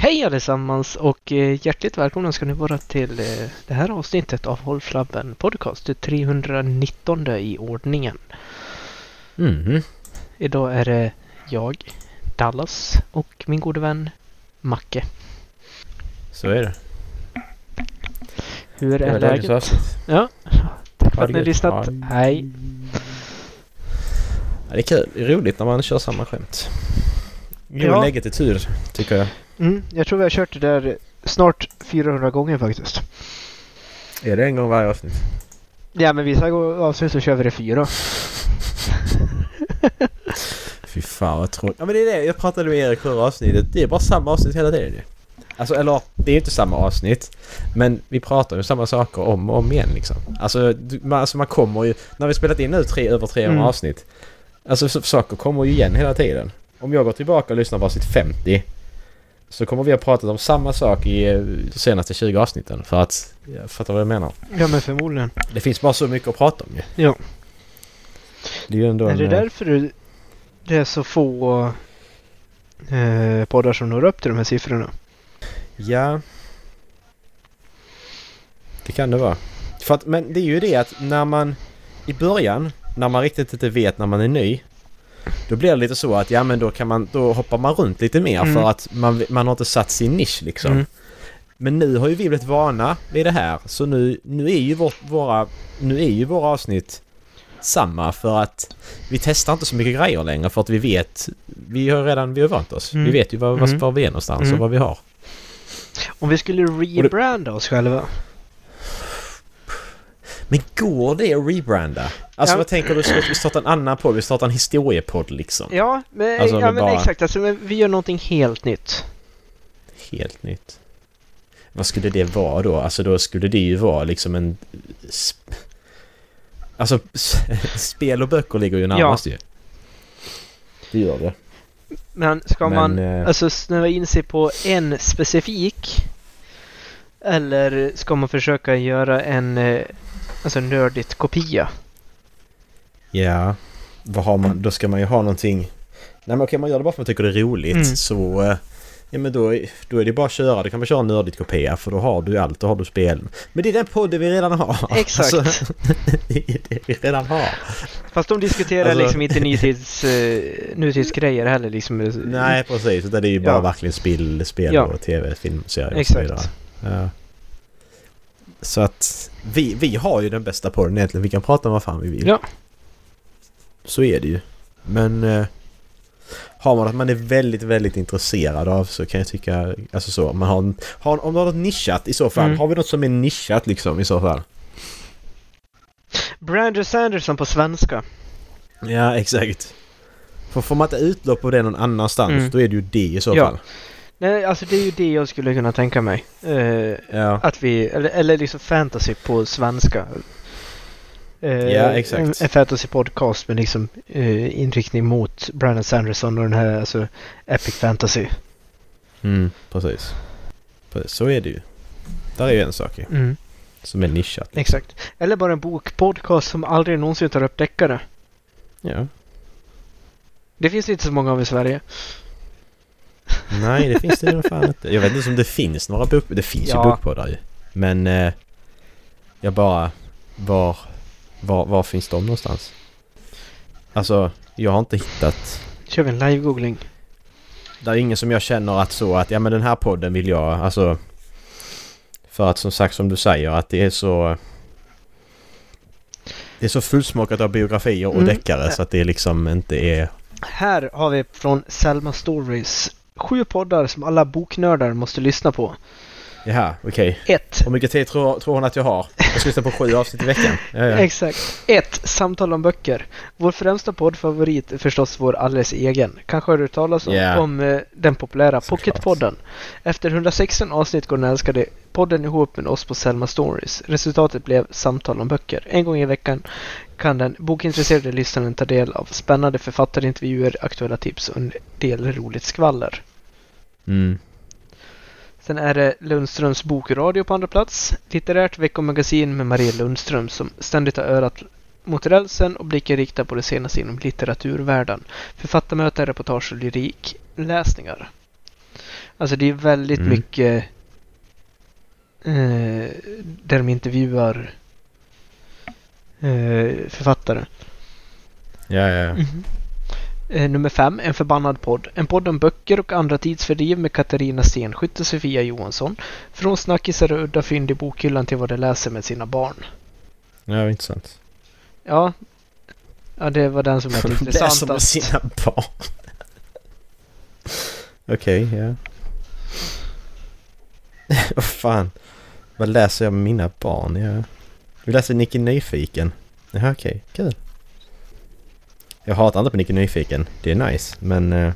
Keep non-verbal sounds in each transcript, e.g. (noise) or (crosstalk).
Hej allesammans och eh, hjärtligt välkomna ska ni vara till eh, det här avsnittet av Håll Flabben Podcast, det 319 i ordningen. Mhm. Idag är det jag, Dallas och min gode vän Macke. Så är det. Hur är läget? avsnitt. Ja, tack för att ni har lyssnat. Hej! Ja, det är kul. Det är roligt när man kör samma skämt. God Ja. lägget i tur, tycker jag. Mm, jag tror vi har kört det där snart 400 gånger faktiskt. Är det en gång varje avsnitt? Ja, men vissa gå- avsnitt så kör vi det fyra. (laughs) Fy fan vad tråkigt. Ja men det är det. Jag pratade med Erik förra avsnittet. Det är bara samma avsnitt hela tiden ju. Alltså eller, det är inte samma avsnitt. Men vi pratar ju samma saker om och om igen liksom. Alltså, man, alltså man kommer ju... När vi spelat in nu tre, över 300 Mm. avsnitt. Alltså så, saker kommer ju igen hela tiden. Om jag går tillbaka och lyssnar på avsnitt 50. Så kommer vi ha pratat om samma sak i eh, de senaste 20 avsnitten. För att... Jag fattar vad jag menar. Ja, men förmodligen. Det finns bara så mycket att prata om ju. Ja. Det är ju ändå Är det en, eh, därför det- det är så få eh, poddar som når upp till de här siffrorna? Ja. Det kan det vara. För att, men det är ju det att när man i början, när man riktigt inte vet när man är ny. Då blir det lite så att ja men då kan man, då hoppar man runt lite mer Mm. för att man, man har inte satt sin nisch liksom. Mm. Men nu har ju vi blivit vana vid det här så nu, nu är ju vårt, våra, nu är ju våra avsnitt samma för att vi testar inte så mycket grejer längre för att vi vet, vi har redan, vi har vant oss. Mm. Vi vet ju var, var, Mm. var vi är någonstans Mm. och vad vi har. Om vi skulle rebranda oss själva? Men går det att rebranda? Alltså Ja. vad tänker du? Ska vi starta en annan podd? Vi startar en historiepodd liksom? Ja, men, Alltså, ja, men bara- exakt. Alltså, men vi gör någonting helt nytt. Helt nytt. Vad skulle det vara då? Alltså då skulle det ju vara liksom en... sp- Alltså (laughs) spel och böcker ligger ju närmast ju. Det gör det. Men ska Men, man eh, alltså snöa in sig på en specifik? Eller ska man försöka göra en eh, alltså nördigt kopia? Ja. Vad har man? Då ska man ju ha någonting... Nej men okej, man gör det bara för att man tycker det är roligt. Mm. Så... eh, Ja men då, då är det bara att köra. Då kan man köra nördigt kopia för då har du allt. Då har du spel. Men det är den podden vi redan har. (laughs) Exakt. Alltså, (laughs) det är det vi redan har. Fast de diskuterar Alltså- liksom inte nutids, eh, nutidsgrejer heller. Liksom. Nej precis. Utan det är ju bara Ja. verkligen spel, spel Ja. och tv, film, serier och så Exakt. vidare. Ja. Så att vi, vi har ju den bästa podden egentligen. Vi kan prata om vad fan vi vill. Ja. Så är det ju. Men eh, har man att man är väldigt, väldigt intresserad av så kan jag tycka, alltså så, man har, en- har om du har något nischat i så fall. Mm. Har vi något som är nischat liksom i så fall? Brandon Sanderson på svenska. Ja, exakt. För får man inte utlopp på det någon annanstans Mm. då är det ju det i så Ja. fall. Nej, alltså det är ju det jag skulle kunna tänka mig. Eh, Ja. att vi, eller, eller liksom fantasy på svenska. Eh, Ja, exakt. En, en fantasy podcast med liksom eh, inriktning mot Brandon Sanderson och den här alltså Epic Fantasy. Mm, precis. precis. Så är det ju. Där är ju en sak ju, Mm, som är nischat. exakt. Eller bara en bokpodcast som aldrig någonsin tar upp deckare. Ja. Det finns inte så många av i Sverige. Nej, det finns det nog fan inte. Jag vet inte om det finns några bok... Det finns Ja. ju bokpoddar ju. Men eh, jag bara... Var, var, var finns de någonstans? Alltså, jag har inte hittat... Kör vi en live-googling. Det är ingen som jag känner att så att ja men den här podden vill jag alltså... För att som sagt som du säger att det är så... Det är så fullsmakat av biografier och Mm. deckare så att det liksom inte är... Här har vi från Selma Stories sju poddar som alla boknördar måste lyssna på. Jaha, okej. 1. Hur mycket tid tror, tror hon att jag har? Jag ska lyssna på sju avsnitt i veckan. Ja, ja. Exakt. 1. Samtal om böcker. Vår främsta poddfavorit är förstås vår alldeles egen. Kanske har du talas om, Ja. om eh, den populära. Pocketpodden. Efter 116 avsnitt går den älskade podden ihop med oss på Selma Stories. Resultatet blev Samtal om böcker. En gång i veckan kan den bokintresserade lyssnaren ta del av spännande författarintervjuer, aktuella tips och en del roligt skvaller. Mm. Sen är det Lundströms bokradio på andra plats. Litterärt veckomagasin med Maria Lundström som ständigt har örat mot rälsen och blicken riktad på det senaste inom litteraturvärlden. Författarmöten, reportage och lyrik. Läsningar. Alltså det är väldigt Mm. mycket eh, där de intervjuar eh, författare. Ja, ja, ja. Eh, nummer fem, En förbannad podd. En podd om böcker och andra tidsfördriv med Katarina Stenskytt och Sofia Johansson. Från snackisar och udda fynd i bokhyllan till vad de läser med sina barn. Ja, intressant. Ja, ja det var den som lät (laughs) Läser med intressantast. sina barn. (laughs) Okej, ja. (laughs) Vad fan. Vad läser jag med mina barn? Ja. Vi läser Nicky Nyfiken. Jaha, okej. Kul. Jag hatar inte på Nicky Nyfiken. Det är nice, men... eh,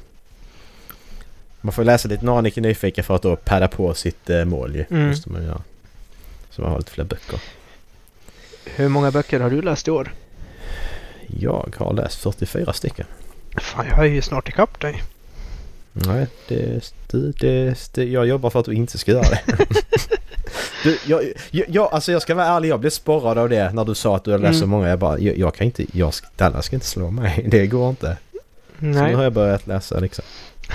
man får läsa lite några Nicky Nyfiken för att då padda på sitt uh, mål ju. Mm. Måste man göra. Så man har lite fler böcker. Hur många böcker har du läst i år? Jag har läst 44 stycken. Fan, jag är ju snart ikapp dig. Nej, det, det, det, det, jag jobbar för att du inte ska göra det. (laughs) du, jag, jag, jag, alltså jag ska vara ärlig, jag blev sporrad av det när du sa att du hade läst så Mm. många. Jag bara, jag, jag kan inte, jag, ska- Dallas ska inte slå mig. Det går inte. Så nu Nej, har jag börjat läsa liksom.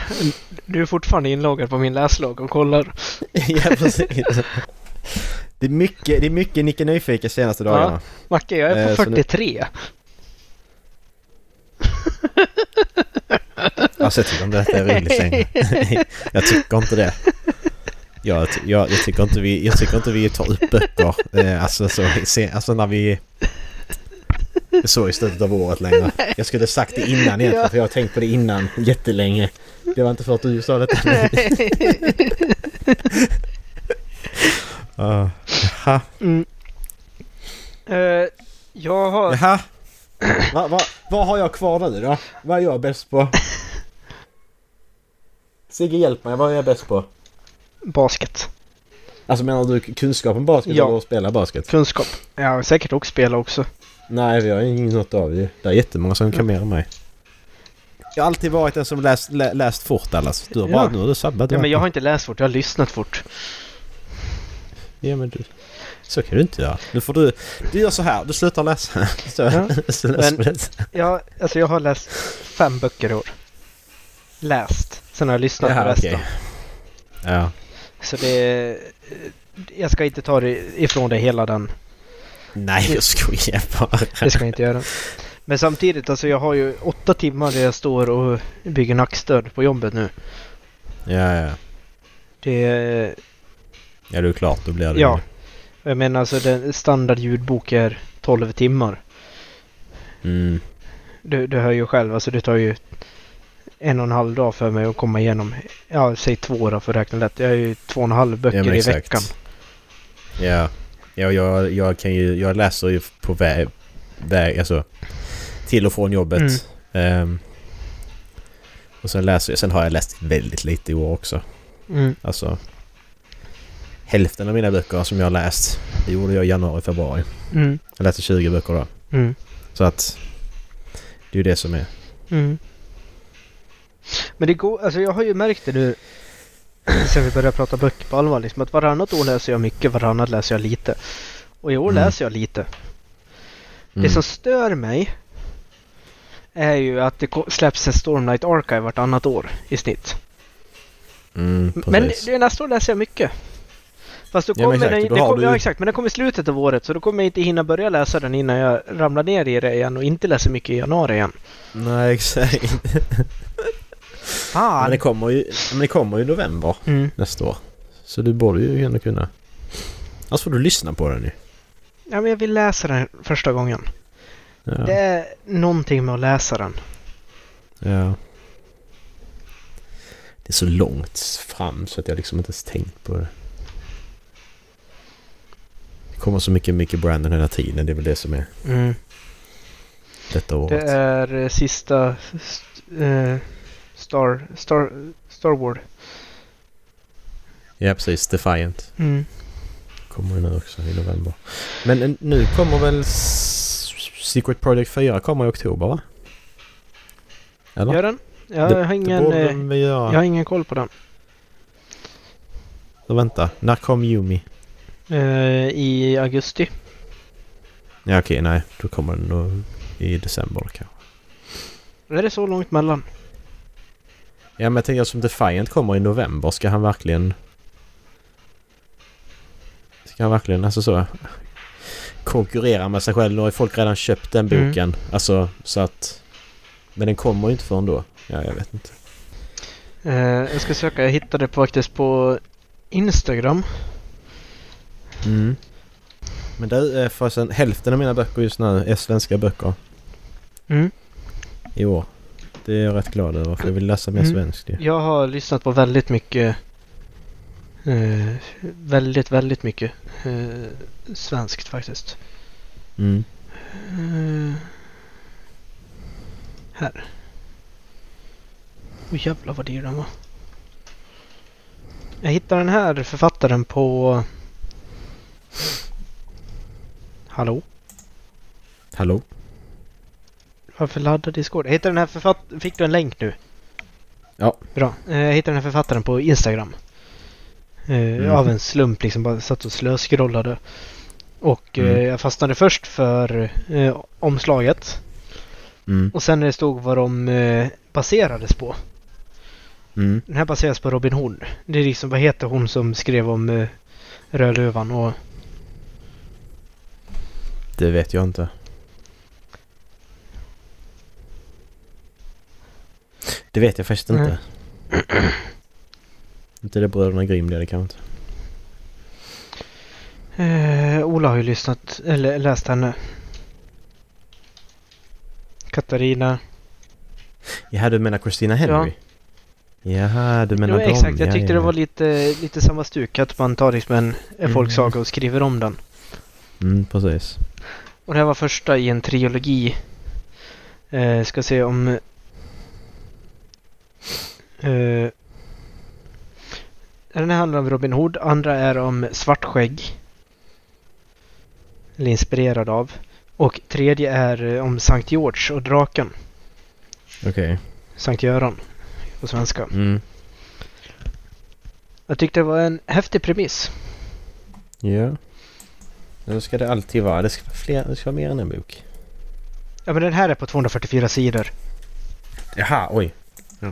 (laughs) du är fortfarande inloggad på min läslogg och kollar. (laughs) ja, precis. Det är mycket, det är mycket Nicke Nyfiken senaste Ja. dagarna. Macke, jag är på Eh, så nu- 43. Alltså jag tycker inte detta är rimligt längre. (laughs) jag tycker inte det. Jag, jag, jag, tycker inte vi, jag tycker inte vi tar upp böcker. Eh, alltså, så, se, alltså när vi... Så i slutet av året längre. Jag skulle sagt det innan egentligen Ja. för jag har tänkt på det innan jättelänge. Det var inte för att du sa detta. uh, (laughs) jaha. mm. Eh, jag har... Jaha. Va, va, vad har jag kvar nu då? Vad är jag bäst på? (laughs) Sigge hjälp mig, vad är jag bäst på? Basket. Alltså menar du kunskap om basket Ja. att spela basket? Kunskap. Jag har säkert också spela också. Nej, vi har ingen något av det. Det är jättemånga som kan mer än mig. Jag har alltid varit den som läst, lä, läst fort Dallas. Du har bara, Ja. nu har du sabbat. Ja, men jag har inte läst fort, jag har lyssnat fort. Ja men du... Så kan du inte göra. Nu får du... Du gör så här, du slutar läsa. (laughs) Så, Ja, (laughs) så läser men-. Jag, alltså jag har läst fem böcker i år. Läst. Sen har jag lyssnat på resten. okej. Ja. Så det... Jag ska inte ta ifrån dig hela den. Nej, jag skojar bara. Det ska jag inte göra. Men samtidigt, alltså jag har ju åtta timmar där jag står och bygger nackstöd på jobbet nu. Ja, ja. Det... Ja, det är klart. Då blir det Ja. Jag menar alltså den standard ljudbok är 12 timmar. Mm. Du, du hör ju själv, alltså det tar ju en och en halv dag för mig att komma igenom. Ja, säg två då för att räkna lätt. Jag har ju två och en halv böcker Ja, i veckan. Ja. Ja, jag, jag kan ju... Jag läser ju på väg... väg alltså... Till och från jobbet. Mm. Ehm, och sen läser jag... Sen har jag läst väldigt lite i år också. Mm. Alltså... Hälften av mina böcker som jag har läst, det gjorde jag i januari, februari. Mm. Jag läste 20 böcker då. Mm. Så att... Det är ju det som är... Mm. Men det går, alltså jag har ju märkt det nu (clears throat) sen vi började prata böcker på allvar liksom att varannat år läser jag mycket, varannat läser jag lite. Och i år Mm. läser jag lite. Det Mm. som stör mig är ju att det släpps en Stormlight Archive vartannat år i snitt. Mm, Men det, nästa år läser jag mycket. Fast då Ja, kommer exakt, den, då det har kom, du ja exakt, men den kommer i slutet av året så då kommer jag inte hinna börja läsa den innan jag ramlar ner i det igen och inte läser mycket i januari igen. Nej, exakt. (laughs) Fan! Men det kommer ju... Men det kommer ju i november Mm. nästa år. Så du borde ju ändå kunna... Annars får du lyssna på den ju. Ja, men jag vill läsa den första gången. Ja. Det är någonting med att läsa den. ja. Det är så långt fram så att jag liksom inte ens tänkt på det. Det kommer så mycket, mycket Brandon hela tiden. Det är väl det som är Mm. detta Det året. är eh, sista st- eh, Star, Star, Star Wars. Ja, precis. Defiant. Mm. Kommer ju nu också i november. Men eh, nu kommer väl Secret Project 4 kommer i oktober va? Eller? Gör den? Jag, det, har ingen, eh, jag har ingen koll på den. Så vänta. När kom Yumi? Eh, I augusti. Ja okej, nej. Då kommer den nog i december kanske. Är det så långt mellan? Ja men jag tänker som Defiant kommer i november. Ska han verkligen... Ska han verkligen alltså så... Konkurrera med sig själv. Nu har ju folk redan köpt den Mm. boken. Alltså så att... Men den kommer ju inte förrän då. Ja jag vet inte. Eh, jag ska söka, jag hittade det faktiskt på Instagram. Mm. Men du eh, förresten hälften av mina böcker just nu är svenska böcker Mm. i år. Det är jag rätt glad över för jag vill läsa mer Mm. svenskt ju. Jag har lyssnat på väldigt mycket eh, väldigt, väldigt mycket eh, svenskt faktiskt. Mm. Eh, här. Åh jävlar vad dyr den var. Jag hittade den här författaren på... Hallå? Hallå? Varför laddar Discord? Jag hittade den här författaren... Fick du en länk nu? Ja. Bra. Eh, Jag hittade den här författaren på Instagram. Eh, Mhm. Av en slump liksom. Bara satt och slöskrollade. Och eh, Mm. jag fastnade först för eh, omslaget. Mm. Och sen när det stod vad de eh, baserades på. Mm. Den här baseras på Robin Hood. Det är liksom, vad heter hon som skrev om eh, Rödluvan och... Det vet jag inte. Det vet jag faktiskt inte. (clears throat) inte det Bröderna Grimm det, det kan inte. Eh, Ola har ju lyssnat, eller läst henne. Katarina. Jaha, du menar Christina Henry? Jaha, du menar Jo, dem? exakt. Jag Ja, tyckte ja, det var lite, lite samma stuk. Att man tar liksom en Mm. folksaga och skriver om den. Mm, precis. Och det här var första i en trilogi. Eh, ska se om... Eh, den här handlar om Robin Hood. Andra är om Svartskägg. Eller inspirerad av. Och tredje är eh, om Sankt George och draken. Okej. Sankt Göran på svenska. Mm. Jag tyckte det var en häftig premiss. Ja. Då ska det alltid vara. Det ska vara, fler, det ska vara mer än en bok. Ja men den här är på 244 sidor. Jaha, oj. Ja,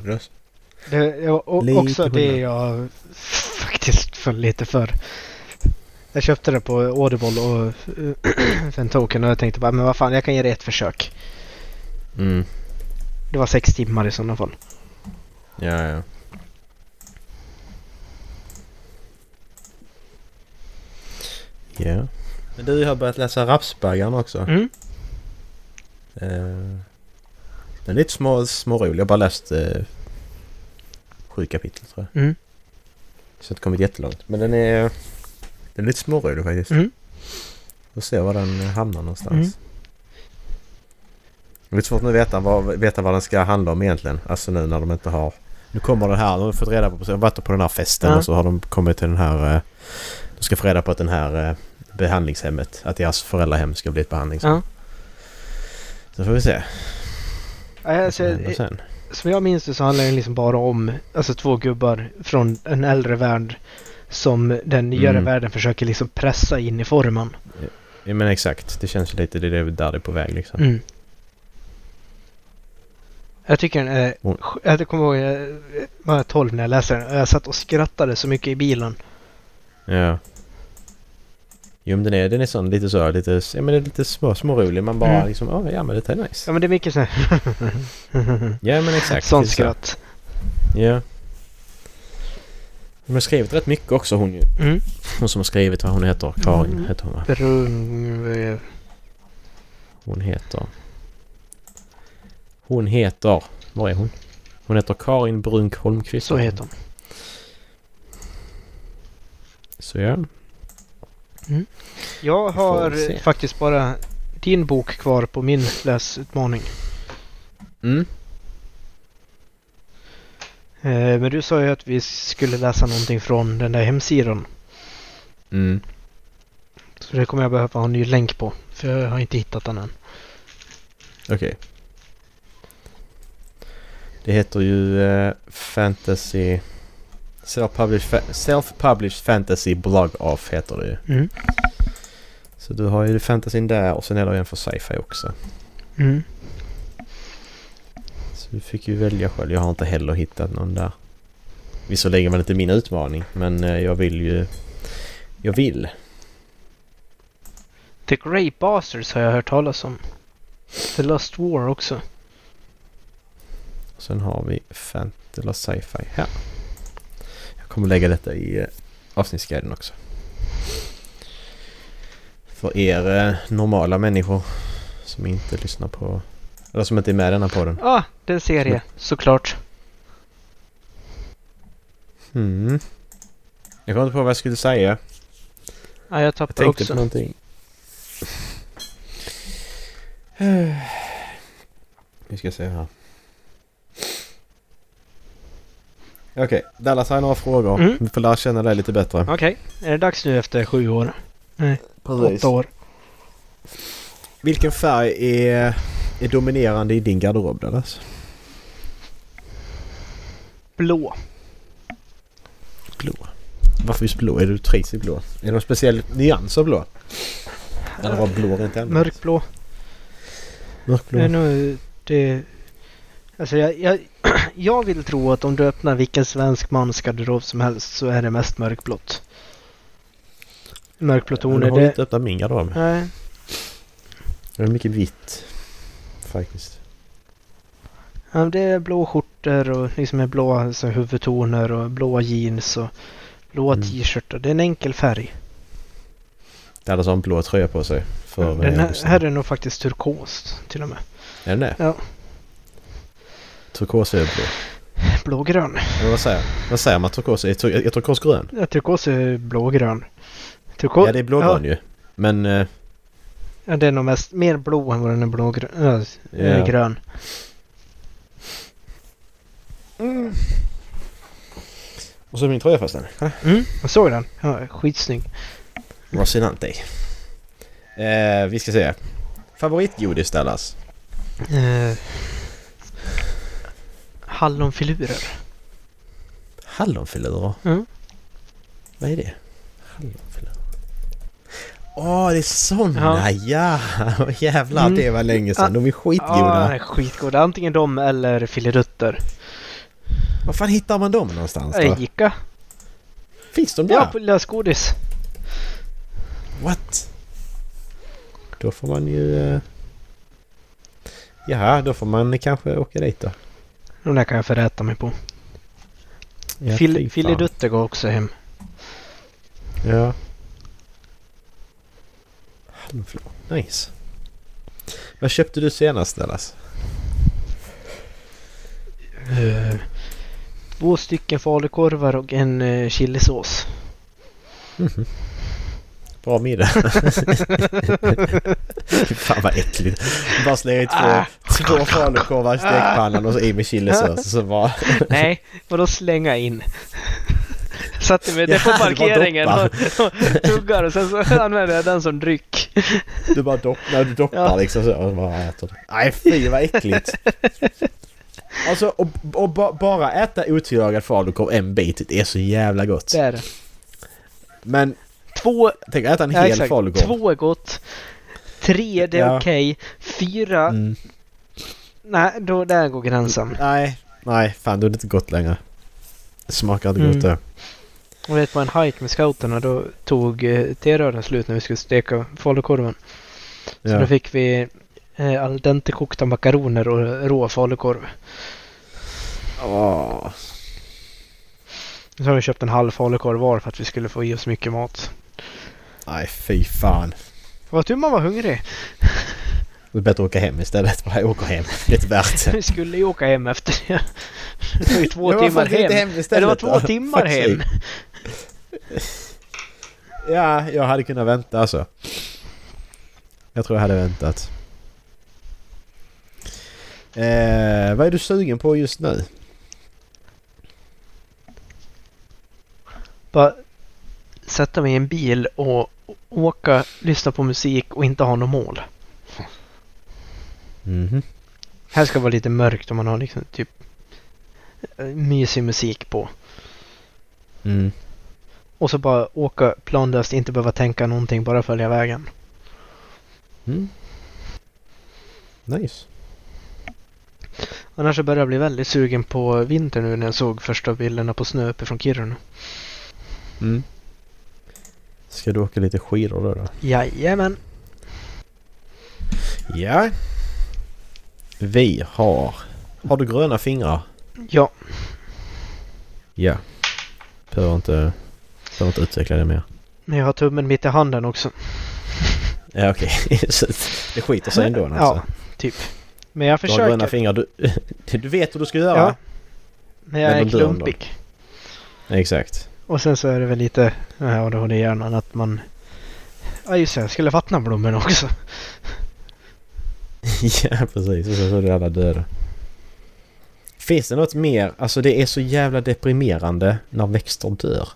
det- Lite också det jag faktiskt föll lite för. Jag köpte det på Audible och eh, för en token och jag tänkte bara men vad fan jag kan ge det ett försök. Mm. Det var sex timmar i sådana fall. Ja, ja. Ja. Men du har börjat läsa Rapsbaggarn också. Mm. Eh, den är lite små, smårolig. Jag har bara läst eh, sju kapitel tror jag. Mm. Så jag har kommit jättelångt. Men den är, den är lite smårolig faktiskt. Mm. Får se var den hamnar någonstans. Mm. Det är lite svårt nu att veta vad, veta vad den ska handla om egentligen. Alltså nu när de inte har... Nu kommer det här. De har fått reda på... De har varit på den här festen Ja. och så har de kommit till den här... eh, De ska få reda på att den här eh, behandlingshemmet, att deras föräldrahem ska bli ett behandlingshem. Ja. Så får vi se. Ja, vad Alltså, som händer sen. som jag minns det så handlar den liksom bara om alltså, två gubbar från en äldre värld som den nyare Mm. världen försöker liksom pressa in i formen. Ja men exakt. Det känns lite... Det är där det är på väg liksom. Mm. Jag tycker den är... Mm. Jag kommer ihåg, jag var 12 när jag läste den och jag satt och skrattade så mycket i bilen. Ja. Jo men den är, den är sån lite så, lite, ja men det är lite små, smårolig. Man bara Mm. liksom, oh, ja men det är nice. Ja men det är mycket sån här... (laughs) Ja men exakt. Sånt är så. skratt. Ja. Hon har skrivit rätt mycket också hon ju. Mm. Hon som har skrivit vad hon heter. Karin Mm. heter hon va? Brung... Hon heter... Hon heter... Var är hon? Hon heter Karin Brunk Holmqvist. Så heter hon. Så ja. Jag Vi får har faktiskt bara din bok kvar på min läsutmaning. Mm. Eh, men du sa ju att vi skulle läsa någonting från den där hemsidan. Mm. Så det kommer jag behöva ha en ny länk på. För jag har inte hittat den än. Okej. Det heter ju eh, Fantasy... Self-published, fa- self-published Fantasy Blog Off heter det ju. Mm. Så du har ju fantasyn där och sen är det en för sci-fi också. Mm. Så du fick ju välja själv. Jag har inte heller hittat någon där. Visserligen var det inte min utmaning men eh, jag vill ju... Jag vill. The Grey Bastards har jag hört talas om. The Lust War också. Sen har vi Fant eller Sci-Fi här. Jag kommer lägga detta i eh, avsnittsguiden också. För er eh, normala människor som inte lyssnar på... Eller som inte är med i denna podden. Ja, ah, det är en serie. Såklart. Mm. Jag kommer inte på vad jag skulle säga. Ja, jag Jag tappade tänkte också. på någonting. (sighs) Vi ska se här. Okej, Dallas har några frågor. Mm. Vi får lära känna dig lite bättre. Okej, är det dags nu efter sju år? Nej, åtta år. Vilken färg är, är dominerande i din garderob Dallas? Blå. Blå. Varför just blå? Är du trivs i blå? Är det någon speciell nyans av blå? Eller var blå rent allmänt? Mörkblå. Mörkblå. Det är nog det... Alltså jag, jag, (clears throat) jag vill tro att om du öppnar vilken svensk mans garderob som helst så är det mest mörkblått. Mörkblå toner. har ju Det, inte öppnat min garderob. nej, Det är mycket vitt. Faktiskt. ja, det är blå skjortor och liksom med blåa alltså, huvudtoner och blåa jeans och blåa Mm. t-shirtar. Det är en enkel färg. Dallas har en blå tröja på sig. För Den eh, här, lyssnarna. här är nog faktiskt turkost till och med. Är den det? Ja. Turkos är blå. Blågrön. Eller vad säger, vad säger man turkos är? Tur- Är turkos grön? Ja, turkos är blågrön. Turkos, Ja det är blågrön ju. Men... eh, Ja, det är nog mest mer blå än vad den är blågrön. Äh, Ja. grön. Och så min tröja förresten. Mm, jag såg den. Ja, skitsnygg. Rocinante. Eh, vi ska se. Favoritgodis Dallas? Eh, hallonfilurer. Hallonfilurer? Mm. Vad är det? Hallonfilurer. Åh, det är såna ja! ja. Jävlar, Mm. det var länge sedan. De är Ja, skitgoda. de är skitgoda. Antingen de eller filirutter. Var fan hittar man dem någonstans då? Ica. Finns de där? Ja, på lösgodis. What? Då får man ju... Eh... Jaha, då får man kanske åka dit då. De där kan jag förrätta mig på. Fil- fan. Filirutter går också hem. Ja. Nice. Vad köpte du senast Dallas? Eh, två stycken falukorvar och en uh, chilisås. Mhm. Bra middag. (laughs) Fan vad äckligt. Bara slänga i två, Ah. två falukorvar i stekpannan och så i med chilisås och så bara... (laughs) Nej, vadå slänga in? Satte mig där på det (laughs) parkeringen och, doppar. och tuggar och sen så använder jag den som dryck. Du bara dopp, när du doppar Ja. liksom så och bara äter du. Nej fy vad äckligt. Alltså och, och ba, bara äta otillagad falukorv en bit det är så jävla gott. Det är det. Men Två, tänk att äta en ja, hel exakt. falukorv. Två är gott. Tre, det är Ja. okej. Fyra, Mm. nej, då där går gränsen. Nej, nej fan då är det inte gott längre. Det smakar inte Mm. gott det. Och vet på en hike med scouterna då tog eh, T-rören slut när vi skulle steka falukorven. Så Ja. då fick vi eh, al dente kokta makaroner och rå falukorv. Åh. Så har vi köpt en halv falukorv var för att vi skulle få i oss mycket mat. Nej fy fan. Vad tur man var hungrig. Det är bättre att åka hem istället. Bara åka hem. Det är värt det. Vi skulle ju åka hem efter det. Det var ju två timmar hem. hem istället det var då? två timmar Fuck hem. Ja, jag hade kunnat vänta alltså. Jag tror jag hade väntat. Eh, vad är du sugen på just nu? Bara sätta mig i en bil och åka, lyssna på musik och inte ha något mål. Mhm. Här ska vara lite mörkt om man har liksom typ eh, mysig musik på. Mm. Och så bara åka planlöst, inte behöva tänka någonting, bara följa vägen. Mm. Nice. Annars så börjar jag bli väldigt sugen på vinter nu när jag såg första bilderna på snö uppifrån Kiruna. Mm. Ska du åka lite skidor då? då? Jajamän. Ja. Vi har... Har du gröna fingrar? Ja. Ja. Behöver inte, behöver inte utveckla det mer. Men jag har tummen mitt i handen också. Ja okej. (laughs) Så det skiter sig ändå alltså. Ja, typ. Men jag Du har gröna försöker. fingrar. Du, (laughs) du vet vad du ska göra. Ja. Men jag Men är klumpig. Exakt. Och sen så är det väl lite ADHD-hjärnan att man... Ja just det, jag skulle vattna blommorna också. (laughs) ja precis. Och så så är alla döda. Finns det något mer? Alltså det är så jävla deprimerande när växter dör.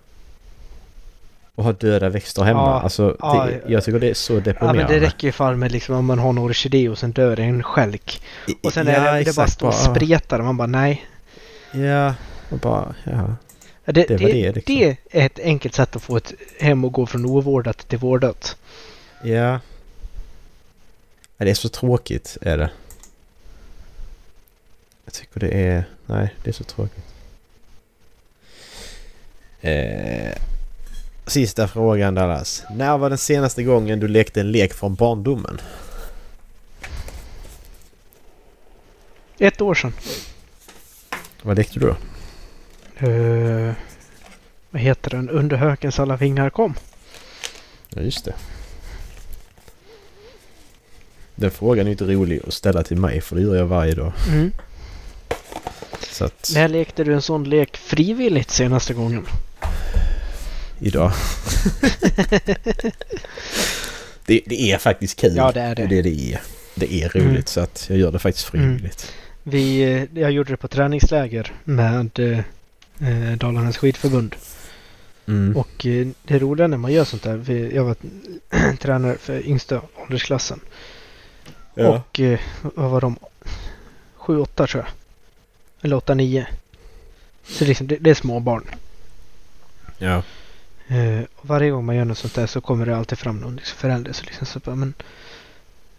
Och ha döda växter hemma. Ja, alltså ja, det, jag tycker det är så Ja deprimerande. men det räcker ju fan med liksom om man har en orkidé och sen dör en skälk. Och sen är det, det bara står och spretar och man bara nej. Ja, och bara ja. Det, Det det, var det, liksom. är ett enkelt sätt att få ett hem att gå från ovårdat till vårdat. Ja. Ja, Det är så tråkigt är det. Jag tycker det är... Nej, det är så tråkigt. Eh, sista frågan Dallas. När var den senaste gången du lekte en lek från barndomen? Ett år sedan. Vad lekte du då? Uh, vad heter den? Under hökens alla vingar kom. Ja, just det. Den frågan är inte rolig att ställa till mig för det gör jag varje dag. Mm. Så att När lekte du en sån lek frivilligt senaste gången? idag. (laughs) det, det är faktiskt kul. Ja, det är det. Det är det är. Det är roligt Mm. så att jag gör det faktiskt frivilligt. Vi, eh, jag gjorde det på träningsläger med eh, Dalarnas skidförbund. Mm. Och eh, det roliga när man gör sånt där, vi, jag var (clears throat) tränare för yngsta åldersklassen. ja. Och eh, vad var de? 7-8 tror jag. Eller 8-9. Så liksom, det, det är små barn. ja. Eh, och varje gång man gör något sånt där så kommer det alltid fram någon liksom förälder. Så liksom så bara, men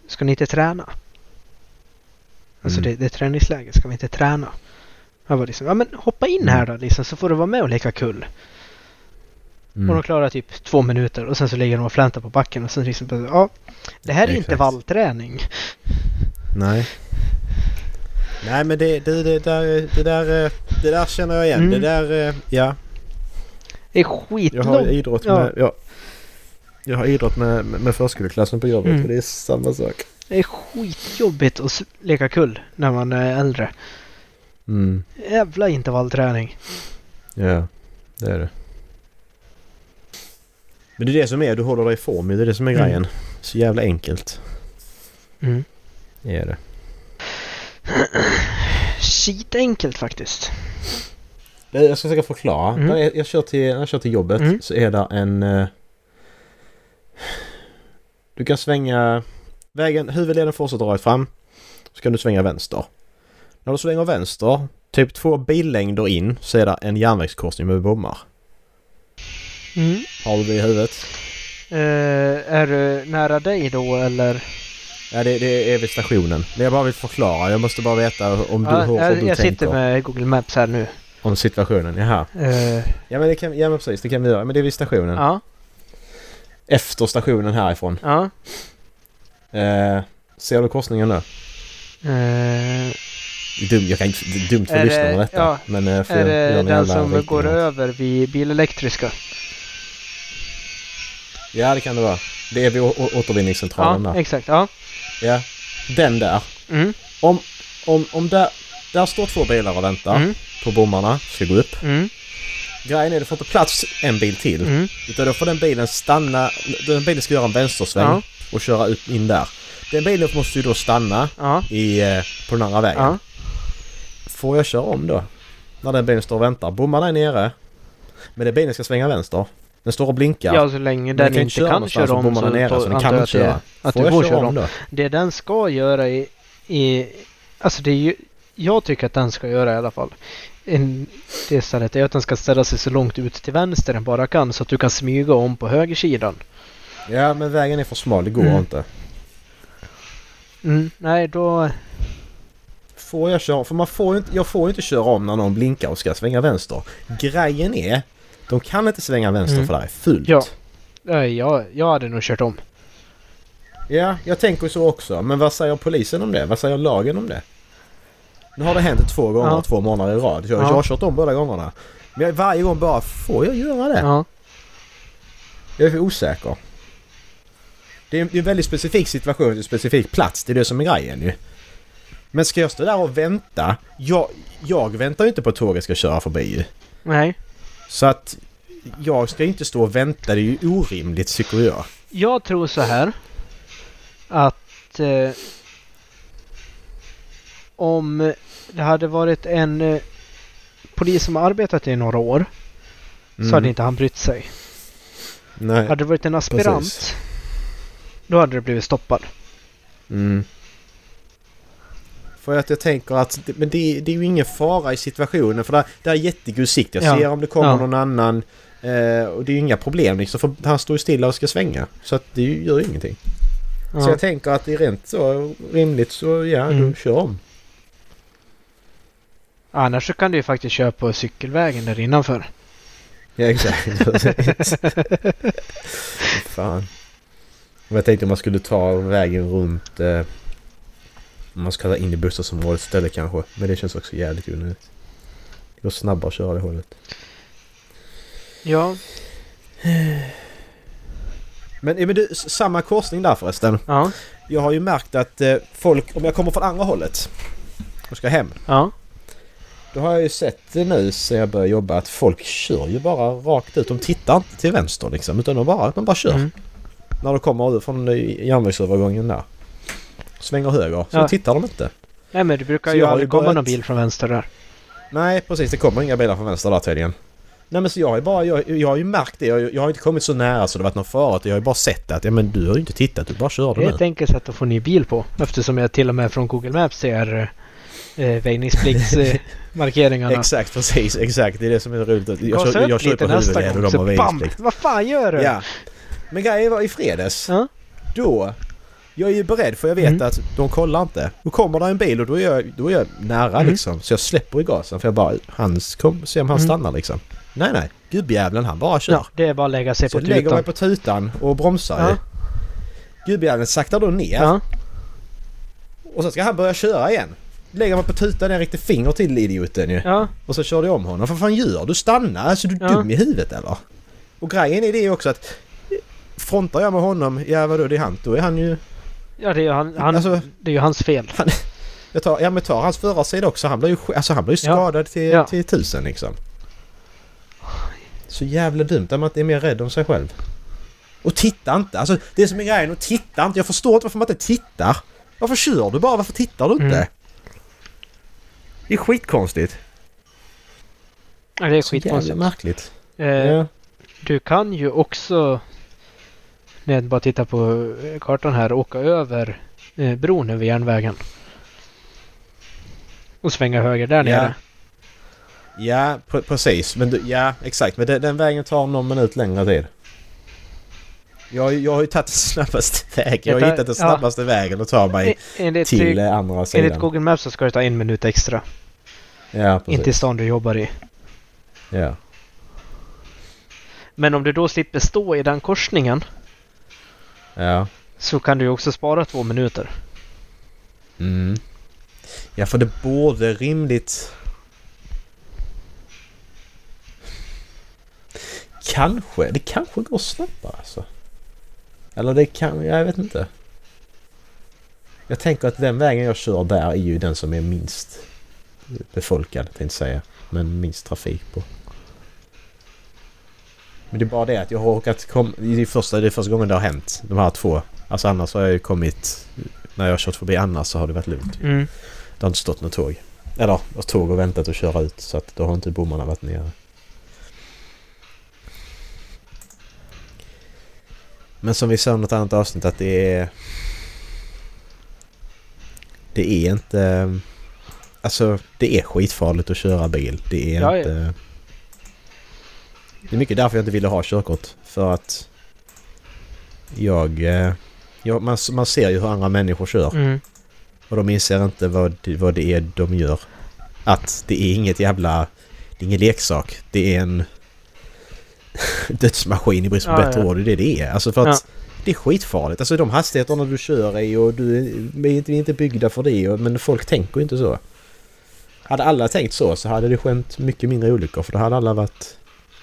ska ni inte träna? Alltså Mm. det, det är träningsläge, ska vi inte träna? Jag var liksom, ja men hoppa in Mm. här då liksom så får du vara med och leka kull. Och de Mm. klarar typ två minuter och sen så ligger de och fläntar på backen och sen liksom bara, ja det här är Exakt. intervallträning. Nej. Nej men det, det, det, där, det, där, det där känner jag igen. Mm. Det där, ja. Det är Jag har skitlångt. idrott med, ja. Jag har idrott med, med förskoleklassen på jobbet Mm. och det är samma sak. Det är skitjobbigt att leka kull när man är äldre. Mm. Jävla intervallträning. Ja, det är det. Men det är det som är, du håller dig i form Det är det som är Mm. grejen. Så jävla enkelt. Mm. Det är det. Skitenkelt faktiskt. Nej, Jag ska försöka förklara. Mm. Jag, jag, kör till, när jag kör till jobbet Mm. så är det en... eh, Du kan svänga... Vägen, huvudleden fortsätter rakt fram. Så kan du svänga vänster. När du svänger vänster, typ två billängder in, så är det en järnvägskorsning med bommar. Mm. Har du det i huvudet? Eh, är du nära dig då eller? Ja, det, det är vid stationen. Det jag bara vill förklara. Jag måste bara veta om du, Ja, hur, hur jag du jag tänker sitter med Google Maps här nu. om situationen. Jaha. Eh, Ja men, det kan, ja men precis, det kan vi göra. Men det är vid stationen. ja, Efter stationen härifrån. ja. Eh, ser du korsningen nu? Eh, Dumt, jag kan inte, dumt för lyssnarna detta. ja, men eh, är jag det den som går över vid bilelektriska? Ja det kan det vara. Det är vid återvinningscentralen Ja, där. exakt. Ja. Ja. Den där. Mm, Om, om, om där, där står två bilar och väntar mm, på bommarna. Ska gå upp. mm, Grejen är du får inte plats en bil till. mm. Utan då får den bilen stanna. Den bilen ska göra en vänstersväng Ja. och köra ut in där. Den bilen måste ju då stanna Ja, i, eh, på den andra vägen. ja. Får jag köra om då? När den bilen står och väntar. Bommarna är nere. Men den bilen ska svänga vänster. Den står och blinkar. Ja, så länge den den kan inte köra kan köra om så är nere, så den kan inte köra. Att Får jag får köra köra om om. då? Det den ska göra i, i... Alltså det är ju... Jag tycker att den ska göra i alla fall. En, det stället är att den ska ställa sig så långt ut till vänster den bara kan så att du kan smyga om på högersidan. Ja men vägen är för smal. Det går Mm. inte. Mm, nej, då... Får jag köra? För man får inte, jag får ju inte köra om när någon blinkar och ska svänga vänster. Grejen är, de kan inte svänga vänster Mm. för det är fullt. Ja. Jag, jag hade nog kört om. Ja, jag tänker så också. Men vad säger polisen om det? Vad säger lagen om det? Nu har det hänt två gånger Ja. två månader i rad. Jag, Ja. jag har kört om båda gångerna. Men jag, varje gång bara, får jag göra det? Ja. Jag är för osäker. Det är, det är en väldigt specifik situation, en specifik plats. Det är det som är grejen ju. Men ska jag stå där och vänta? Jag, jag väntar ju inte på att tåget ska köra förbi ju. Nej. Så att jag ska inte stå och vänta. Det är ju orimligt tycker jag. Jag tror så här. Att eh, om det hade varit en eh, polis som har arbetat i några år så Mm. hade inte han brytt sig. Nej. Hade det varit en aspirant Precis. då hade det blivit stoppad. Mm. För att jag tänker att men det, det är ju ingen fara i situationen för det, det är jättegod sikt. Jag Ja. ser om det kommer Ja. någon annan. Eh, och det är ju inga problem liksom för han står ju stilla och ska svänga. Så att det gör ju ingenting. Så Ja. jag tänker att det är rent så rimligt så ja, Mm. du kör om. Annars så kan du ju faktiskt köra på cykelvägen där innanför. Ja exakt. (laughs) Fan. Jag tänkte om man skulle ta vägen runt... Eh, man ska ta in i bostadsområdet istället kanske. Men det känns också jävligt onödigt. Det går snabbare att köra det hållet. Ja. Men, men du, samma korsning där förresten. Ja. Jag har ju märkt att eh, folk, om jag kommer från andra hållet och ska hem. Ja. Då har jag ju sett det nu sen jag började jobba att folk kör ju bara rakt ut. De tittar inte till vänster liksom utan de bara, de bara kör. Mm. När de kommer ut från eh, järnvägsövergången där. Svänger höger. Så Ja. tittar de inte. Nej men det brukar Så ju jag aldrig komma börjat- någon bil från vänster där. Nej precis, det kommer inga bilar från vänster där tydligen. Nej men så jag har ju bara, jag, jag har ju märkt det. Jag, jag har inte kommit så nära så det varit någon fara. Jag har ju bara sett att ja men du har ju inte tittat, du bara körde Det är nu. ett enkelt sätt att få ny bil på. Eftersom jag till och med från Google Maps ser eh, väjningspliktsmarkeringarna. (laughs) Exakt, precis, exakt. Det är det som är roligt. Jag, kör, jag upp kör på huvudled och de har väjningsplikt. Vad fan gör du? Ja. Men grejen var i fredags. Ja. Då. Jag är ju beredd för jag vet Mm. att de kollar inte. Då kommer det en bil och då är jag, då är jag nära Mm. liksom. Så jag släpper i gasen för jag bara, han kom, se om han Mm. stannar liksom. Nej nej, gubbjäveln han bara kör. Ja, det är bara att lägga sig så på jag lägger mig tutan. på tutan och bromsar Ja. ju. Gubbjäveln saktar då ner. Ja. Och så ska han börja köra igen. Lägger mig på tutan, jag riktigt finger till idioten ju. Ja. Och så körde jag om honom. Vad fan gör du? Stanna! Alltså du är Ja. dum i huvudet eller? Och grejen är det också att Frontar jag med honom, ja vadå det är han, då är han ju... Ja, det är ju han, han, Alltså- det är ju hans fel. Jag tar, ja men tar hans förarsid också, han blir ju, alltså, han blir ju Ja. skadad till, Ja. till tusen liksom. Så jävla dumt att man inte är mer rädd om sig själv. Och titta inte! Alltså det som är grejen, och titta inte! Jag förstår inte varför man inte tittar! Varför kör du bara? Varför tittar du inte? Mm. Det är skitkonstigt. Ja, det är Så jävla skitkonstigt. märkligt. Eh, Ja. Du kan ju också, när jag bara tittar på eh, kartan här, åka över eh, bron över järnvägen. Och svänga höger där Ja. nere. Ja, pre- precis. Men du, ja, exakt. Men den, den vägen tar någon minut längre tid. Jag, jag har ju tagit (laughs) snabbaste vägen. Jag har hittat den ja. snabbaste vägen att ta mig Enligt, till andra enligt sidan. Google Maps så ska det ta en minut extra. Ja, precis. Inte i stan du jobbar i. Ja. Men om du då slipper stå i den korsningen Ja. så kan du också spara två minuter. Mm. Ja, för det borde rimligt... Kanske. Det kanske går snabbare alltså. Eller det kan... Jag vet inte. Jag tänker att den vägen jag kör där är ju den som är minst befolkad, tänkte jag säga. Men minst trafik på. Men det är bara det att jag har råkat kom, det är första, det är första gången det har hänt. De här två. Alltså annars har jag ju kommit... När jag har kört förbi annars så har det varit lugnt. Mm. Det har inte stått något tåg. Eller tåg och väntat att köra ut så att då har inte bommarna varit nere. Men som vi sa i något annat avsnitt att det är... Det är inte... Alltså det är skitfarligt att köra bil. Det är Ja, ja. Det är mycket därför jag inte ville ha körkort. För att... Jag... eh, jag man, man ser ju hur andra människor kör. Mm. Och de inser inte vad, vad det är de gör. Att det är inget jävla... Det är ingen leksak. Det är en (laughs) dödsmaskin i brist på Ja, bättre ja. ord. Det är det det är. Alltså för att Ja. det är skitfarligt. Alltså de hastigheterna du kör i och du är inte, inte byggda för det. Och, men folk tänker ju inte så. Hade alla tänkt så så hade det skett mycket mindre olyckor. För då hade alla varit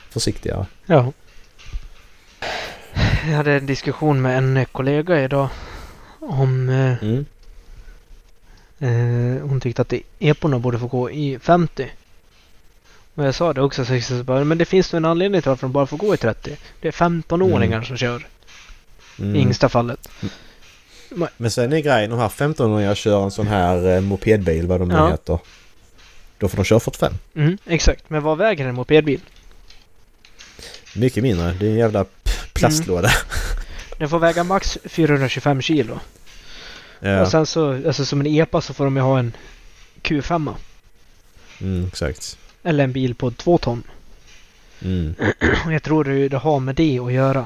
försiktigare. Ja. Jag hade en diskussion med en kollega idag om eh, Mm. eh, hon tyckte att det- eporna borde få gå i 50. Och jag sa det också, så jag så bara, men det finns nog en anledning till varför de bara får gå i 30. Det är 15-åringar Mm. som kör Mm. i yngsta fallet. Men sen är grejen, de här 15-åringarna kör en sån här eh, mopedbil, vad de nu Ja. heter. Då får de köra 45. Mm, exakt, men vad väger en mopedbil? Mycket mindre. Det är en jävla plastlåda. Den får väga max 425 kilo. Ja, Och sen så, alltså som en EPA så får de ju ha en Q5. mm, exakt. Eller en bil på 2 ton. Mm. (clears throat) Jag tror det, det har med det att göra.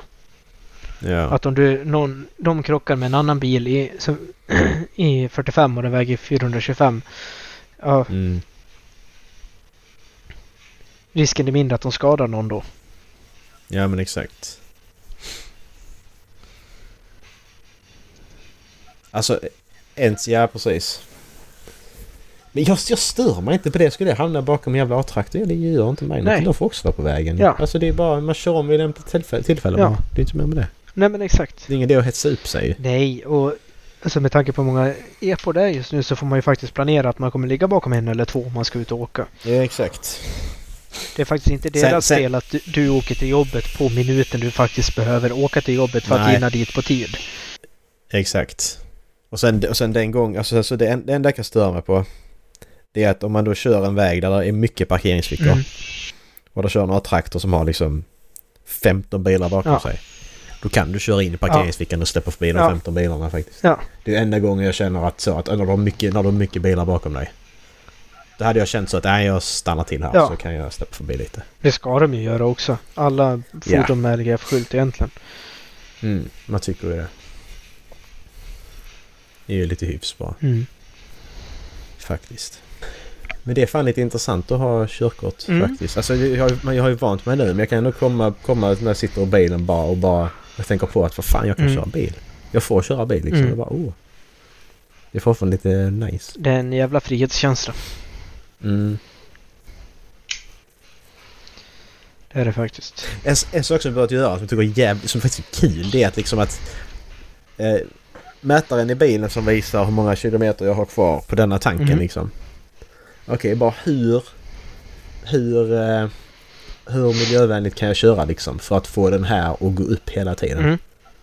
Ja. Att om du, någon, de krockar med en annan bil i, som, (clears throat) i 45 och den väger 425. Ja, Mm. risken är mindre att de skadar någon då. Ja, men exakt. Alltså, ens, ja precis. Men jag, jag stör mig inte på det. Skulle jag hamna bakom en jävla A-traktor? Det gör inte mig Nej. De får också vara på vägen. Ja. Alltså det är bara, man kör om vid lämpligt tillfälle. tillfälle Ja. Det är inte mer med det. Nej men exakt. Det är ingen idé att hetsa upp sig. Nej, och alltså med tanke på hur många epor det är just nu så får man ju faktiskt planera att man kommer ligga bakom en eller två om man ska ut och åka. Ja, exakt. Det är faktiskt inte Sen- deras sen- fel att du, du åker till jobbet på minuten du faktiskt behöver åka till jobbet för att Nej. hinna dit på tid. Exakt. Och sen, och sen den gång, alltså, alltså det, en- det enda jag kan störa mig på det är att om man då kör en väg där det är mycket parkeringsfickor Mm. och då kör några traktor som har liksom 15 bilar bakom Ja. sig. Då kan du köra in i parkeringsfickan och släppa förbi de Ja. 15 bilarna faktiskt. Ja. Det är enda gången jag känner att så att när du har mycket, när du har mycket bilar bakom dig. Då hade jag känt så att nej, jag stannar till här Ja. så kan jag släppa förbi lite. Det ska de ju göra också. Alla fordon med LGF-skylt egentligen. Mm, man tycker ju det. Det är ju lite hyfs bara. Mm. Faktiskt. Men det är fan lite intressant att ha körkort Mm. faktiskt. Alltså jag jag har ju vant mig nu men jag kan ändå komma, komma när jag sitter i bilen bara och bara... Jag tänker på att för fan jag kan Mm. köra bil. Jag får köra bil liksom. Mm. Jag bara oh. Det är fortfarande lite nice. Det är en jävla frihetskänsla. Mm. Det är det faktiskt. En, en sak som vi börjat göra som jag tycker är jävligt, som faktiskt är kul det är att liksom att eh, mätaren i bilen som visar hur många kilometer jag har kvar på denna tanken Mhm. liksom. Okej, bara hur hur eh, hur miljövänligt kan jag köra liksom för att få den här att gå upp hela tiden? Mm.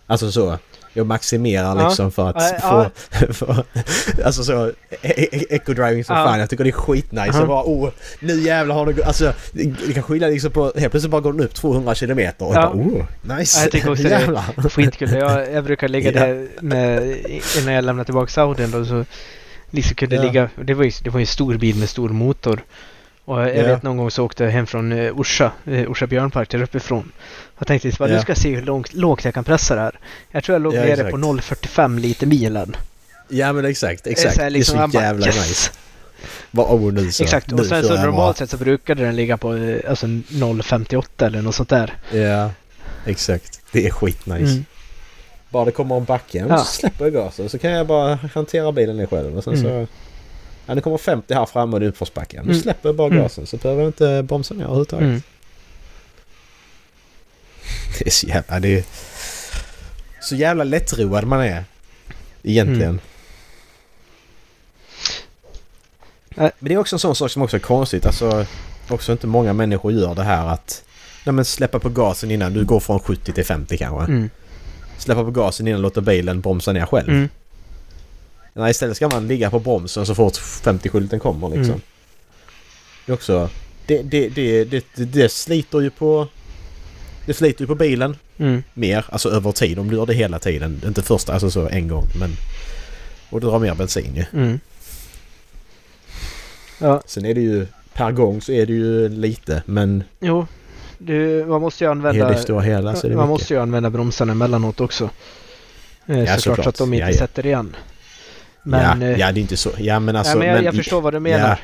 Alltså så. Jag maximerar Ja. liksom för att Ja, få... (laughs) för, alltså så... e- e- Eco-driving som Ja. fan. Jag tycker det är skitnice. Ja. Bara oh, nu jävlar har det. Alltså det kan skilja liksom på... Helt plötsligt bara går den upp 200 kilometer och Ja. bara oh, nice. Ja, jag tycker också det. jävlar. Skitkul. Jag, jag brukar ligga där (laughs) med, innan jag lämnar tillbaka Audin då så liksom kunde ligga. Det var ju det var ju en stor bil med stor motor. Och jag Ja. vet någon gång så åkte jag hem från uh, Orsa, uh, Orsa björnpark där uppifrån. Jag tänkte bara, Ja. nu ska jag se hur långt, lågt jag kan pressa det här. Jag tror jag låg Ja, nere exakt. på 0,45 liter milen. Ja men exakt, är exakt. så liksom, det är man så jävla yes! nice. Bara oh nu så. Exakt, och sen så normalt sett så brukade den ligga på eh, alltså 0,58 eller något sånt där. Ja, exakt. Det är skitnice. Mm. Bara det kommer en backe, ja. Så släpper jag gasen så kan jag bara hantera bilen ner själv och sen Mm. så... Ja, det kommer 50 här framme och det är uppförsbacken. Då Mm. släpper jag bara Mm. gasen så behöver jag inte bromsa ner överhuvudtaget. Mm. (laughs) Det är så jävla... Det är så jävla lättroad man är. Egentligen. Mm. Men det är också en sån sak som också är konstigt. Alltså, också inte många människor gör det här att... Nej men släppa på gasen innan du går från 70 till 50 kanske. Mm. Släppa på gasen innan låta bilen bromsa ner själv. Mm. Nej, istället ska man ligga på bromsen så fort 50-skylten kommer liksom. Mm. Det är också... Det, det, det, det, det, sliter ju på... Det sliter ju på bilen Mm. mer, alltså över tid. Om du gör det hela tiden. Inte första, alltså så en gång men... Och du drar mer bensin ju. Mm. Ja, Sen är det ju... Per gång så är det ju lite men jo. Du, man måste ju använda... det stora hela så är det man mycket. måste ju använda bromsarna emellanåt också. Eh, Ja, såklart så att de inte Ja, ja. sätter igen. Men, ja, eh, ja, det är inte så. Ja, men alltså... ja, men jag, men- jag förstår vad du menar. Ja,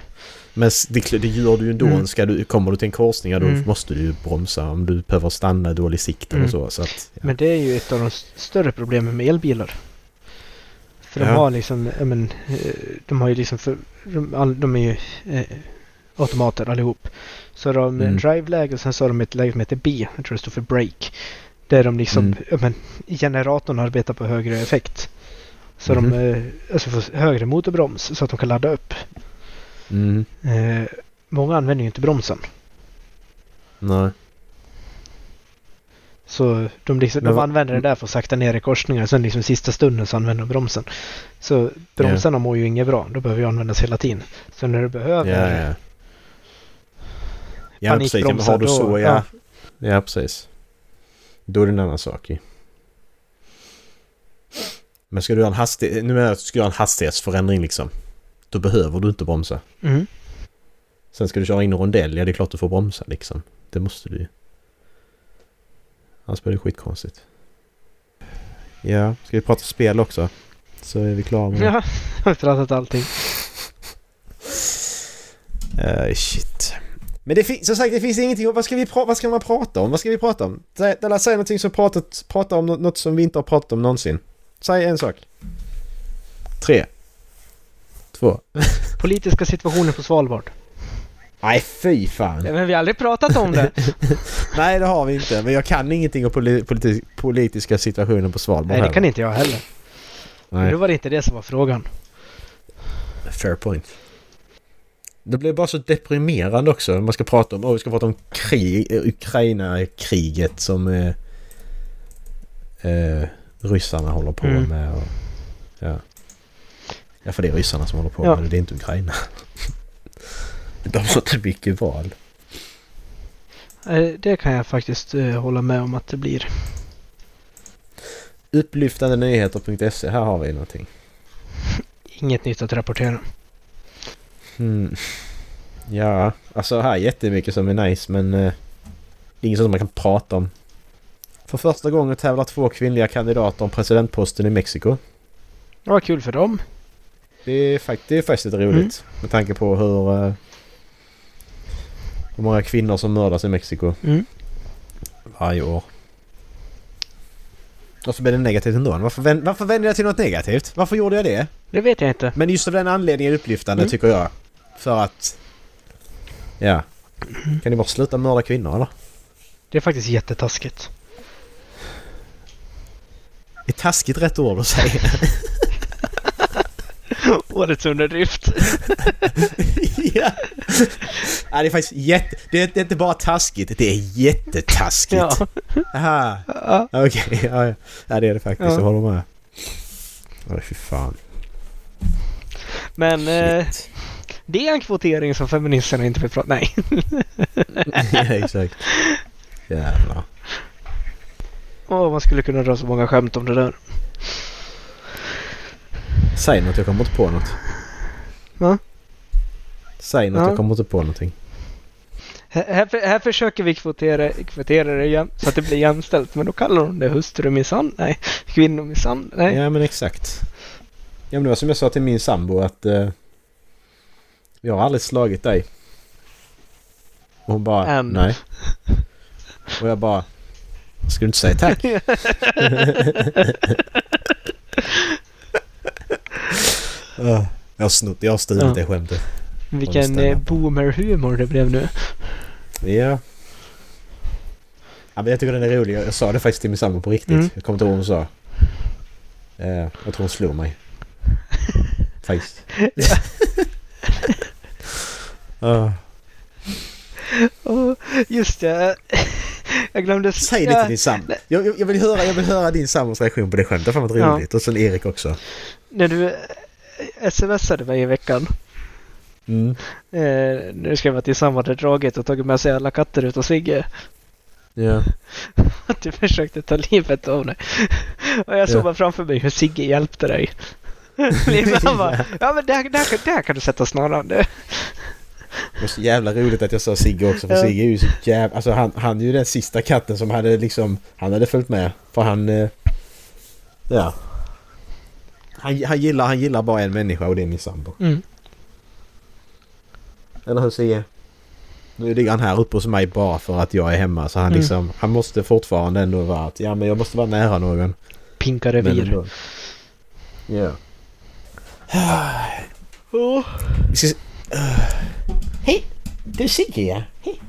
men det, det gör du ju ändå. Mm. Ska du, kommer du till en korsning, ja, då Mm. måste du ju bromsa om du behöver stanna dålig sikt Mm. så. så att, ja. Men det är ju ett av de större problemen med elbilar. För de har liksom, men, eh, de har ju liksom, för, de, de är ju eh, automater allihop. Så de har Mm. drive-läge och sen så har de ett läge som heter B, jag tror det står för break. Där de liksom, Mm. men, generatorn arbetar på högre effekt. Så Mhm. de eh, alltså får högre motorbroms så att de kan ladda upp. Mm, Eh, många använder ju inte bromsen. nej. Så de, liksom, de använder det där för att sakta ner i korsningar. Sen liksom sista stunden så använder de bromsen. Så bromsarna mår ju inget bra. Då behöver ju användas hela tiden. Så när du behöver Ja, ja. Ja, precis. Ja, har du så, då- ja. Ja, precis. Då är det en annan sak ju. Men ska du ha en hastighet... Nu menar jag att du ska göra en hastighetsförändring liksom. Då behöver du inte bromsa. Mm. Sen ska du köra in en rondell, ja det är klart du får bromsa liksom. Det måste du ju. Annars blir det skitkonstigt. Ja, ska vi prata spel också? Så är vi klara med det. Ja, (laughs) har pratat allting. Eh, shit. Men det finns, som sagt, det finns ingenting. Vad ska, vi vad ska man prata om? Vad ska vi prata om? Säg- Della, säg någonting som pratat, prata om nå- något som vi inte har pratat om någonsin. Säg en sak. Tre. Två. (laughs) Politiska situationen på Svalbard. Nej, fy fan. Men vi har aldrig pratat om det. (laughs) Nej, det har vi inte. Men jag kan ingenting om poli- politi- politiska situationen på Svalbard Nej, det kan inte jag heller. Men Nej. då var det inte det som var frågan. Fair point. Det blir bara så deprimerande också. Man ska prata om, oh, vi ska prata om krig, Ukraina-kriget som eh, eh, ryssarna håller på Mm. med. Och, ja. ja, för det är ryssarna som håller på Ja. med det. Det är inte Ukraina. (laughs) De har så mycket val. Eh, Det kan jag faktiskt eh, hålla med om att det blir. Upplyftande nyheter.se. Här har vi någonting. Inget nytt att rapportera. Hmm. Ja, alltså här är jättemycket som är nice men eh, det är inget som man kan prata om. För första gången tävlar två kvinnliga kandidater om presidentposten i Mexiko. Det var kul för dem. Det är, fakt- det är faktiskt lite roligt med tanke på hur, eh, hur många kvinnor som mördas i Mexiko Mm. varje år. Och så blir det negativt ändå. Varför, vän- varför vände jag till något negativt? Varför gjorde jag det? Det vet jag inte. Men just av den anledningen är det upplyftande Mm. tycker jag. För att... Ja. Kan ni bara sluta mörda kvinnor eller? Det är faktiskt jättetaskigt. Är taskigt rätt ord att säga? (laughs) Årets underdrift. (laughs) ja. ja. Det är faktiskt jätte... Det är, inte bara taskigt, det är jättetaskigt. Ja. Aha. ja. Okej, ja, ja. ja det är det faktiskt. Ja. Jag håller med. Oj, fy fan. Men eh, det är en kvotering som feministerna inte vill prata... Nej. (laughs) ja, exakt. Jävlar. Åh, man skulle kunna dra så många skämt om det där. Säg något, jag kommer inte på något. Va? Säg något, Ja. jag kommer inte på någonting. Här, här, här försöker vi kvotera, kvotera det jäm, så att det blir jämställt. Men då kallar de det hustrumisshandel. Nej, kvinnomisshandel. Nej. Ja men exakt. Ja men det var som jag sa till min sambo att eh, jag har aldrig slagit dig. Och hon bara Än. nej. Och jag bara Ska du inte säga tack? Jag har snott, jag har stulit Ja. det skämtet. Vilken eh, boomer-humor det blev nu. Ja. Ja men jag tycker den är rolig. Jag sa det faktiskt till min sambo på riktigt. Mm. Jag kommer inte ihåg vad hon sa. Eh, jag tror hon slog mig. (laughs) faktiskt. Åh, (laughs) just det. Jag glömde... Säg det ja, till din sambo. Jag, jag, jag, vill höra, jag vill höra din sambos reaktion på det skämtet. Fan vad Ja. roligt. Och sen Erik också. När du eh, smsade mig i veckan. Mm. Eh, du skrev att din sambo hade dragit och tagit med sig alla katter ut och Sigge. Ja. (laughs) Att du försökte ta livet av dig. Och jag såg Ja. bara framför mig hur Sigge hjälpte dig. Liksom han bara, ja men där, där, där kan du sätta snaran. Det- var så jävla roligt att jag sa Sigge också. För Ja. Sigge är ju så jävla... Alltså han, han är ju den sista katten som hade liksom... Han hade följt med. För han... Eh, ja. Han, han, gillar, han gillar bara en människa och det är min sambo. Mm. Eller hur Sia? Nu ligger han här uppe hos mig bara för att jag är hemma så han Mm. liksom... Han måste fortfarande ändå vara att ja men jag måste vara nära någon. Pinka revir. Ja. Oh. Vi ska... Hej! Du Sigge Hej!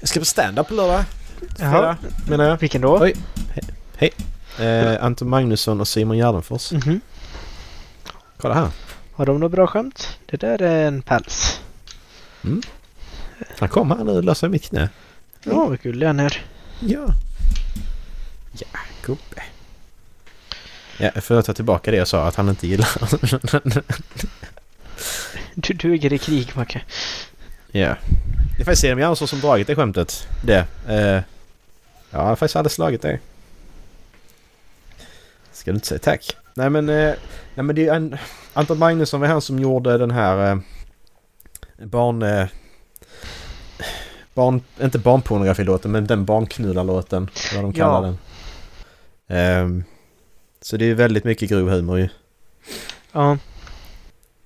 Jag ska på stand-up på lördag. Jaha. Menar jag. Vilken då? Oj. Eh, Anton Magnusson och Simon Gärdenfors. Mhm. Kolla här. Har de något bra skämt? Det där är en päls. Han kom här nu och löser mitt knä. Ja, vad gullig han är. Ja. Ja, gubbe. Ja, får jag ta tillbaka det jag sa att han inte gillar. (laughs) Du duger i krig, Macke. ja. Det är faktiskt Simon Gärdenfors som dragit det skämtet. Det. Eh, ja, jag har faktiskt aldrig slagit dig. Ska du inte säga tack? Nej men, eh, nej, men det är en, Anton Magnusson var han som gjorde den här eh, barn... Barn... Inte barnpornografilåten men den barnknullarlåten. Vad de kallar Ja. den. Ehm, så det är väldigt mycket grov humor ju. Ja,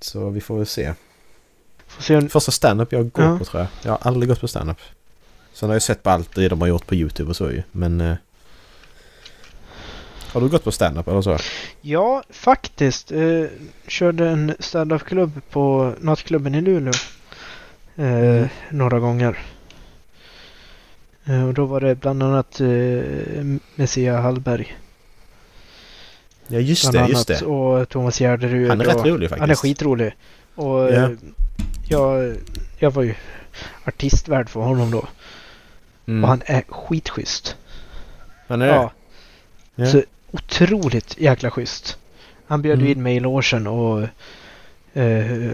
Så vi får väl se. får se om... Första stand-up jag går Ja. på tror jag. Jag har aldrig gått på stand-up. Sen har jag sett på allt det de har gjort på YouTube och så ju. Men... Eh, har du gått på stand-up eller så? Ja, faktiskt. Eh, körde en stand-up-klubb på nattklubben i Luleå. Eh, Några gånger. Eh, och då var det bland annat eh, Messia Hallberg. Ja just det, just det. Och Thomas Gärderud. Han är rätt rolig faktiskt. Han är skitrolig. Och Ja. eh, jag, jag var ju artistvärd för honom då. Mm. Och han är skitschysst. Han är det? Ja, Ja. Så otroligt jäkla schysst. Han bjöd Mm. in mig i logen och eh,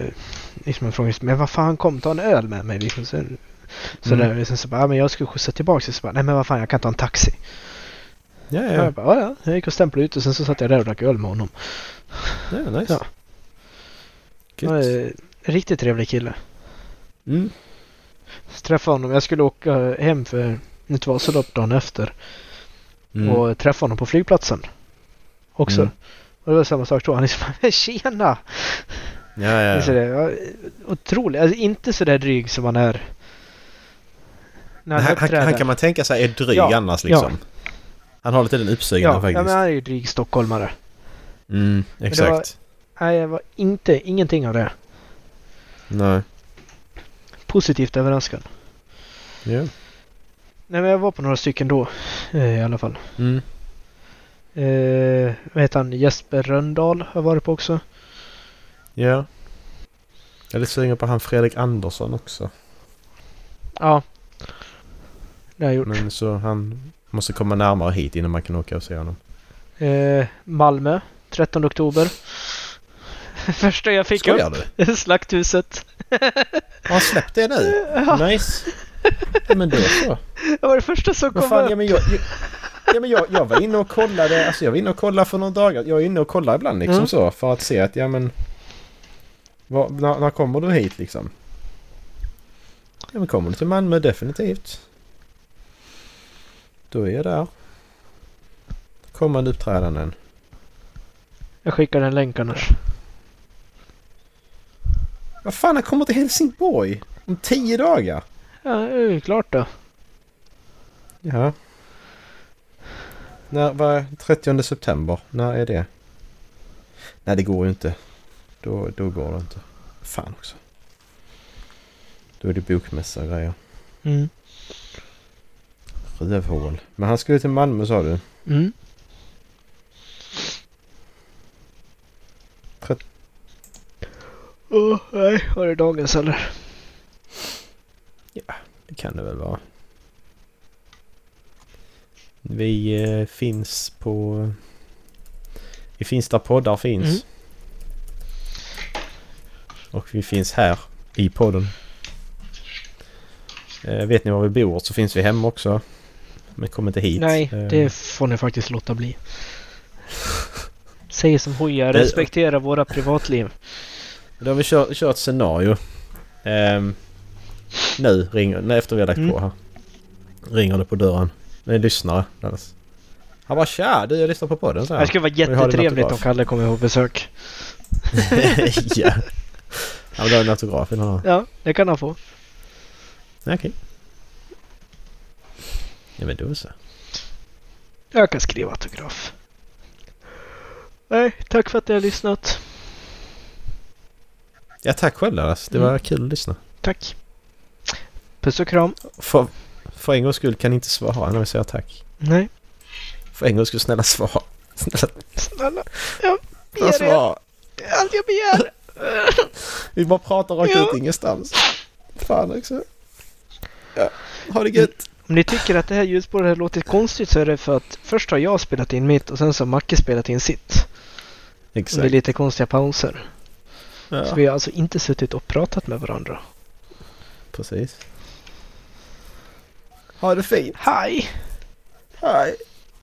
liksom jag frågade men vad fan kom ta en öl med mig liksom. Så, så Mm. där, sen så bara, ja, men jag skulle skjutsa tillbaka. Så bara, nej men vad fan jag kan ta en taxi. Ja, Ja. ja. Jag bara, ja, ja. Jag gick och stämplade ut och sen så satt jag där och drack öl med honom. ja nice. Ja. Han en riktigt trevlig kille. Mm. Så träffade honom. Jag skulle åka hem för ett Vasalopp dagen efter. Mm. Och träffa honom på flygplatsen. Också. Mm. Och det var samma sak då. Han liksom, (laughs) tjena! Ja, ja, Så ja. det, ja, otroligt. Alltså inte så där dryg som man är. Han, Han, han, han kan man tänka sig är dryg Ja, annars liksom. Han har lite den uppsynen ja, ja, faktiskt. men han är ju dryg stockholmare. Mm, exakt. Nej, jag var inte, ingenting av det. Nej. Positivt överraskad. Ja. Nej, men jag var på några stycken då. eh, I alla fall. Mm. Eh, vad heter han? Jesper Röndahl har jag varit på också. Ja. Jag är lite sugen på han Fredrik Andersson också. Ja. Det har jag gjort. Men så han måste komma närmare hit innan man kan åka och se honom. Eh, Malmö. 13 oktober. (laughs) Första jag fick Skojar upp. du? (laughs) Slakthuset. (laughs) Har han släppt det nu? Ja, Nice. Ja, men då så. det var det första som Vad kom fan, upp. ja, men jag, jag, ja, men jag, jag var inne och kollade, alltså jag var inne och kollade för några dagar. Jag är inne och kollar ibland liksom Mm. så för att se att ja men... Vad, när, när kommer du hit liksom? Ja men kommer du till Malmö definitivt. Då är jag där. Kommande uppträdanden. Jag skickar en länk annars. Vad fan, han kommer till Helsingborg! Om tio dagar! Ja, det är klart då. Ja. När, vad, 30 september, när är det? Nej det går ju inte. Då, då går det inte. Fan också. Då är det bokmässa och grejer. Mm. Rövhål. Men han skulle till Malmö sa du? Mm. Tret- Åh, nej. Var det dagens eller? Det kan det väl vara. Vi eh, finns på... Vi finns där poddar finns. Mm. Och vi finns här i podden. Eh, vet ni var vi bor så finns vi hemma också. Men kom inte hit. Nej, Eh, det får ni faktiskt låta bli. Säg som Hoja, respektera våra privatliv. Då har vi kört, kört scenario. Ehm, nu ringer... Nej, efter vi har lagt Mm. på här. Ringer det på dörren. Det är en lyssnare. Han bara tja, du jag lyssnar på podden så här. Det skulle vara jättetrevligt om. Kalle kommer på besök. (laughs) ja. Men du har en autograf vill han ha. Ja, det kan han få. Okej. Ja men då så. Jag kan skriva autograf. Nej, tack för att ni har lyssnat. Ja tack själv Dallas. Det Mm. var kul att lyssna. Tack. Puss och kram. För, för en gångs skull kan ni inte svara när vi säger tack. Nej, För en gångs skull snälla svara. Snälla snälla. Jag ber er svara. allt jag begär. Vi bara pratar rakt Ja. ut ingenstans. Fan också. Ja, ha det gött. Om ni tycker att det här ljudspåret har låtit konstigt så är det för att först har jag spelat in mitt och sen så har Macke spelat in sitt. Och det är Exakt. lite konstiga pauser. Ja, Så vi har alltså inte suttit och pratat med varandra. precis. Ha det fint. Hej! Hej.